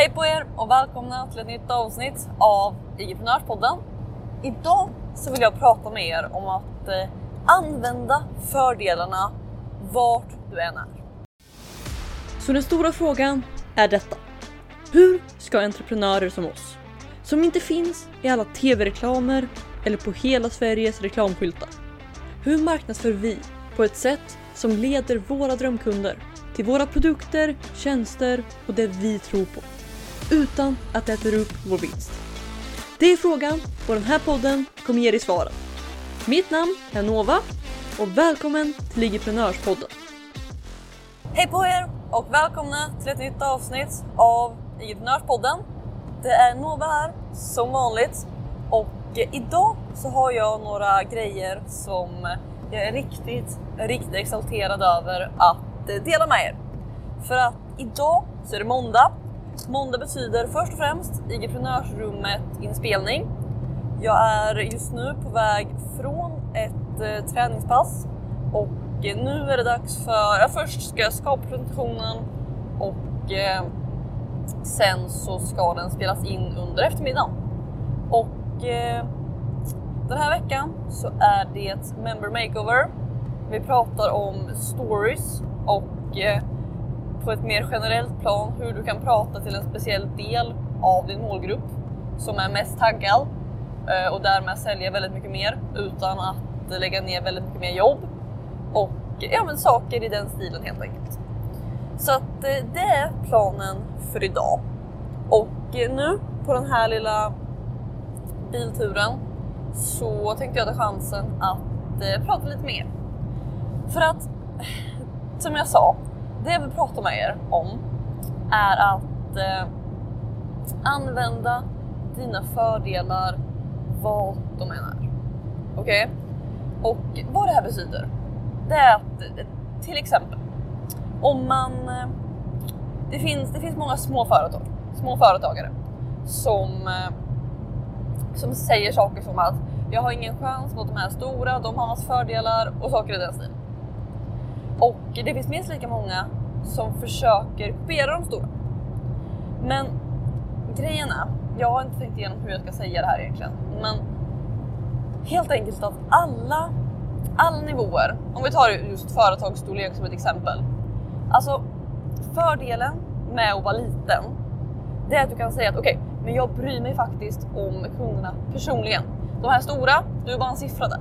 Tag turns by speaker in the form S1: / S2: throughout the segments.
S1: Hej på er och välkomna till ett nytt avsnitt av entreprenörspodden. Idag så vill jag prata med er om att eh, använda fördelarna vart du än är.
S2: Så den stora frågan är detta. Hur ska entreprenörer som oss, som inte finns i alla tv-reklamer eller på hela Sveriges reklamskyltar. Hur marknadsför vi på ett sätt som leder våra drömkunder till våra produkter, tjänster och det vi tror på. Utan att det äter upp vår vinst. Det är frågan och den här podden kommer ge dig svaren. Mitt namn är Nova och välkommen till Ligiprenörspodden.
S1: Hej på er och välkomna till ett nytt avsnitt av Igeprenörspodden. Det är Nova här som vanligt och eh, idag så har jag några grejer som jag är riktigt, riktigt exalterad över att eh, dela med er. För att idag så är det måndag. Måndag betyder först och främst Igeprenörsrummet inspelning. Jag är just nu på väg från ett eh, träningspass och eh, nu är det dags för, ja, först ska jag skapa presentationen och eh, sen så ska den spelas in under eftermiddagen. Och eh, den här veckan så är det member makeover. Vi pratar om stories och eh, på ett mer generellt plan hur du kan prata till en speciell del av din målgrupp som är mest taggad eh, och därmed sälja väldigt mycket mer utan att lägga ner väldigt mycket mer jobb och ja, men saker i den stilen helt enkelt. Så att eh, det är planen för idag. Och eh, nu på den här lilla bilturen så tänkte jag ta chansen att prata lite mer. För att som jag sa, det jag vill prata med er om är att eh, använda dina fördelar vad de än är. Okej? Okay? Och vad det här betyder, det är att till exempel om man... Eh, det finns, det finns många små företag, små företagare som, eh, som säger saker som att jag har ingen chans mot de här stora, de har massa fördelar och saker i den stilen. Och det finns minst lika många som försöker kopiera de stora. Men grejen är, jag har inte tänkt igenom hur jag ska säga det här egentligen, men helt enkelt att alla, alla nivåer, om vi tar just företagsstorlek som ett exempel. Alltså fördelen med att vara liten, det är att du kan säga att okej, okay, men jag bryr mig faktiskt om kunderna personligen. De här stora, du är bara en siffra där.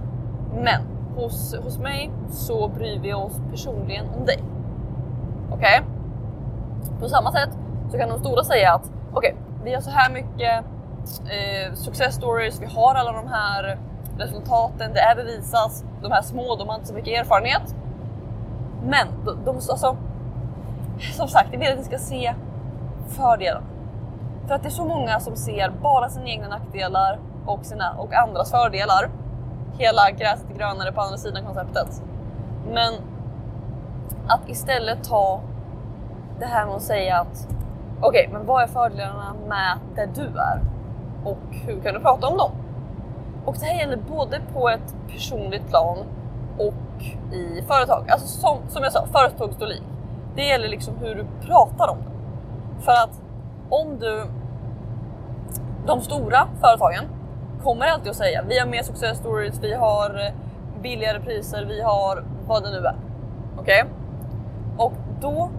S1: Men hos, hos mig så bryr vi oss personligen om dig. Okej? Okay? På samma sätt så kan de stora säga att okej, okay, vi har så här mycket eh, success stories, vi har alla de här resultaten, det är bevisat. De här små, de har inte så mycket erfarenhet. Men de, de alltså, som sagt, jag vill att ni ska se fördelarna. För att det är så många som ser bara sina egna nackdelar och, sina, och andras fördelar. Hela gräset är grönare på andra sidan konceptet. Men att istället ta det här med att säga att okej, okay, men vad är fördelarna med där du är? Och hur kan du prata om dem? Och det här gäller både på ett personligt plan och i företag. Alltså som, som jag sa, företagsstorlek. Det gäller liksom hur du pratar om det. För att om du... De stora företagen kommer alltid att säga vi har mer success stories, vi har eh, billigare priser, vi har vad det nu är. Okej? Okay? Och då,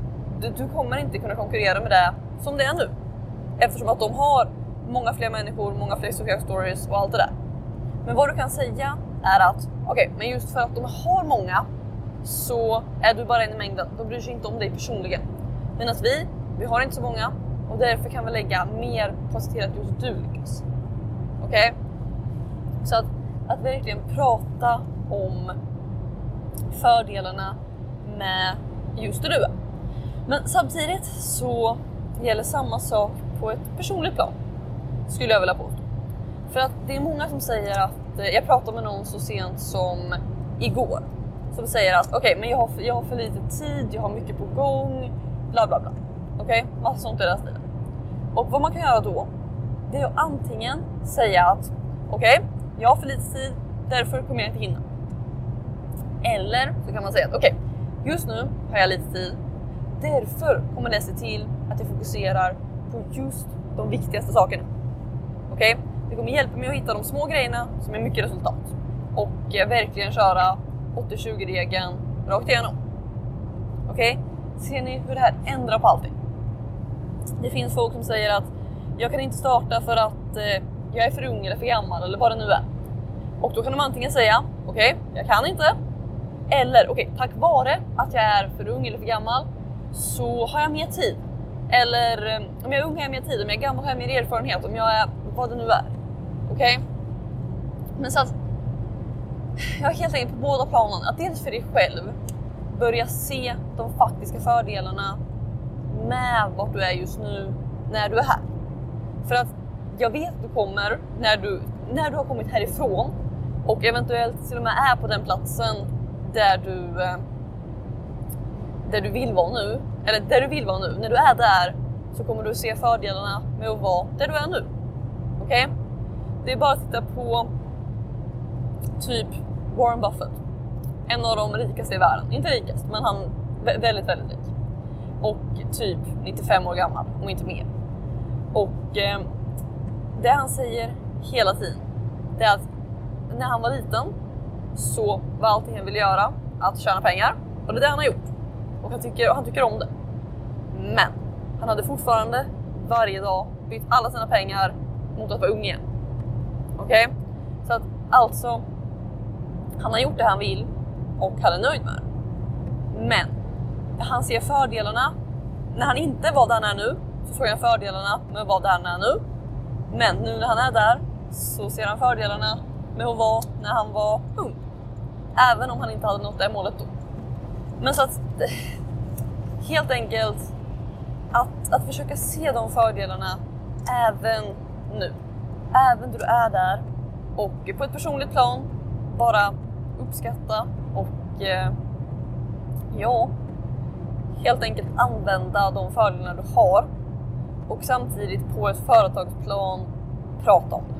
S1: du, du, kommer inte kunna konkurrera med det som det är nu. Eftersom att de har många fler människor, många fler success stories och allt det där. Men vad du kan säga är att okej, okay, men just för att de har många så är du bara en i mängden. De bryr sig inte om dig personligen. Medan vi, vi har inte så många och därför kan vi lägga mer på att se till att just du lyckas. Okej? Okay? Så att, att verkligen prata om fördelarna med just det du är. Men samtidigt så gäller samma sak på ett personligt plan. Skulle jag vilja påstå. För att det är många som säger att, eh, jag pratade med någon så sent som igår. Som säger att okej, okay, men jag har, för, jag har för lite tid, jag har mycket på gång, bla bla bla. Okej, okay? massa sånt i den stilen. Och vad man kan göra då, det är att antingen säga att okej, okay, jag har för lite tid, därför kommer jag inte hinna. Eller så kan man säga att okej, okay, just nu har jag lite tid, därför kommer det se till att jag fokuserar på just de viktigaste sakerna. Okej? Okay? Det kommer hjälpa mig att hitta de små grejerna som är mycket resultat och eh, verkligen köra 80-20 regeln rakt igenom. Okej? Okay? Ser ni hur det här ändrar på allting? Det finns folk som säger att jag kan inte starta för att eh, jag är för ung eller för gammal eller vad det nu är. Och då kan de antingen säga okej, okay, jag kan inte. Eller okej, okay, tack vare att jag är för ung eller för gammal så har jag mer tid. Eller om jag är ung har jag mer tid, om jag är gammal har jag mer erfarenhet, om jag är vad det nu är. Okej? Okay? Men så att jag är helt enkelt på båda planen, att dels för dig själv börja se de faktiska fördelarna med vart du är just nu när du är här. För att jag vet att du kommer när du, när du har kommit härifrån och eventuellt till och med är på den platsen där du, eh, där du vill vara nu. Eller där du vill vara nu. När du är där så kommer du se fördelarna med att vara där du är nu. Okej? Okay? Det är bara att titta på typ Warren Buffett. En av de rikaste i världen. Inte rikast, men han är väldigt, väldigt rik. Och typ 95 år gammal, om inte mer. Och eh, det han säger hela tiden, det är att när han var liten så var allting han ville göra att tjäna pengar. Och det är det han har gjort. Och han tycker, han tycker om det. Men han hade fortfarande varje dag bytt alla sina pengar mot att vara ung igen. Okej? Okay? Så att alltså, han har gjort det han vill och han är nöjd med det. Men han ser fördelarna. När han inte var där han är nu så såg han fördelarna med att vara där han är nu. Men nu när han är där så ser han fördelarna med att vara när han var ung. Även om han inte hade nått det målet då. Men så att eh, helt enkelt att, att försöka se de fördelarna även nu. Även då du är där och på ett personligt plan bara uppskatta och eh, ja, helt enkelt använda de fördelar du har och samtidigt på ett företagsplan prata om det.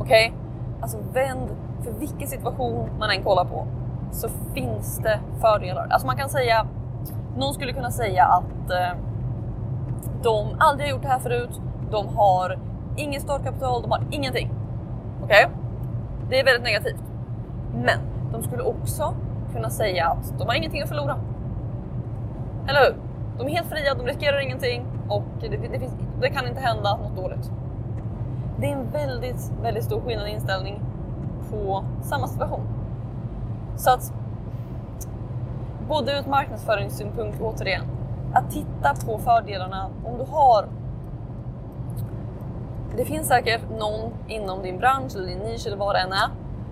S1: Okej? Okay? Alltså vänd, för vilken situation man än kollar på så finns det fördelar. Alltså man kan säga, någon skulle kunna säga att eh, de aldrig har gjort det här förut, de har inget startkapital, de har ingenting. Okej? Okay? Det är väldigt negativt. Men de skulle också kunna säga att de har ingenting att förlora. Eller hur? De är helt fria, de riskerar ingenting och det, det, finns, det kan inte hända något dåligt. Det är en väldigt, väldigt stor skillnad i inställning på samma situation. Så att både ur ett marknadsföringssynpunkt återigen, att titta på fördelarna om du har det finns säkert någon inom din bransch eller din nisch eller vad det än är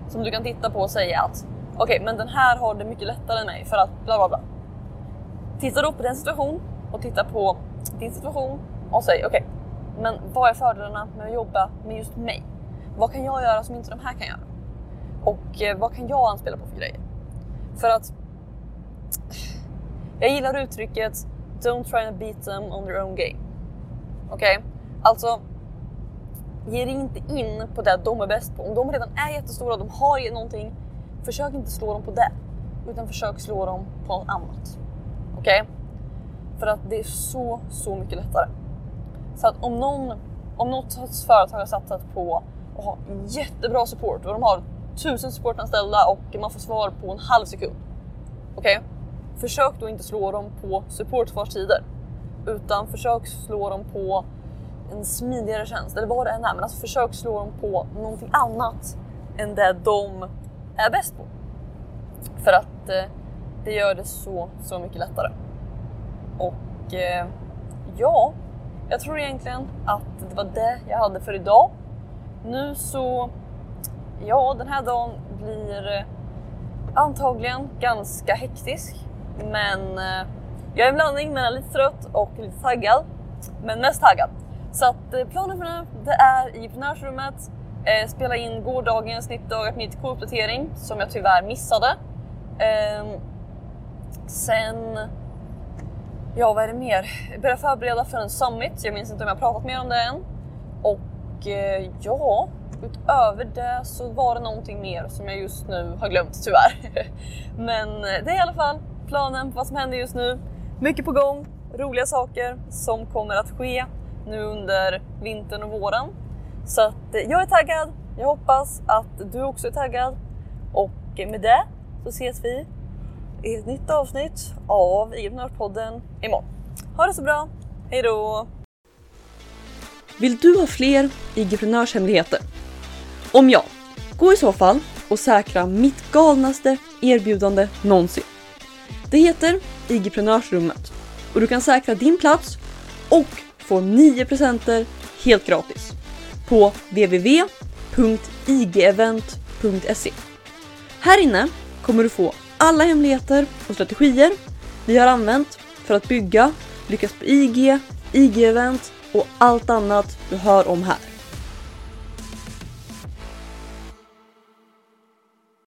S1: som du kan titta på och säga att okej, okay, men den här har det mycket lättare än mig för att bla bla bla. Titta då på den situation och titta på din situation och säg okej, okay, men vad är fördelarna med att jobba med just mig? Vad kan jag göra som inte de här kan göra? Och eh, vad kan jag anspela på för grejer? För att jag gillar uttrycket Don't try to beat them on their own game. Okej? Okay? Alltså, ge dig inte in på det de är bäst på. Om de redan är jättestora, de har någonting, försök inte slå dem på det. Utan försök slå dem på något annat. Okej? Okay? För att det är så, så mycket lättare. Så att om någon, om något företag har satsat på att ha jättebra support och de har tusen supportanställda och man får svar på en halv sekund. Okej? Okay? Försök då inte slå dem på supportsvarstider utan försök slå dem på en smidigare tjänst eller vad det än är. Men alltså försök slå dem på någonting annat än det de är bäst på. För att eh, det gör det så, så mycket lättare. Och eh, ja, jag tror egentligen att det var det jag hade för idag. Nu så, ja den här dagen blir eh, antagligen ganska hektisk. Men eh, jag är en blandning mellan lite trött och lite taggad. Men mest taggad. Så att eh, planen för nu, det är i prenörsrummet, eh, spela in gårdagens 90 dagar 90k-uppdatering som jag tyvärr missade. Eh, sen, ja vad är det mer? Började förbereda för en summit, jag minns inte om jag pratat mer om det än. Och eh, ja, utöver det så var det någonting mer som jag just nu har glömt tyvärr. Men eh, det är i alla fall planen på vad som händer just nu. Mycket på gång, roliga saker som kommer att ske nu under vintern och våren. Så att eh, jag är taggad. Jag hoppas att du också är taggad. Och eh, med det så ses vi i ett nytt avsnitt av IG-podden imorgon. Ha det så bra. Hej då!
S2: Vill du ha fler IG-prenörshemligheter? Om ja, gå i så fall och säkra mitt galnaste erbjudande någonsin. Det heter IG-prenörsrummet och du kan säkra din plats och få 9 presenter helt gratis på www.igevent.se. Här inne kommer du få alla hemligheter och strategier vi har använt för att bygga, lyckas på IG, IG-event och allt annat du hör om här.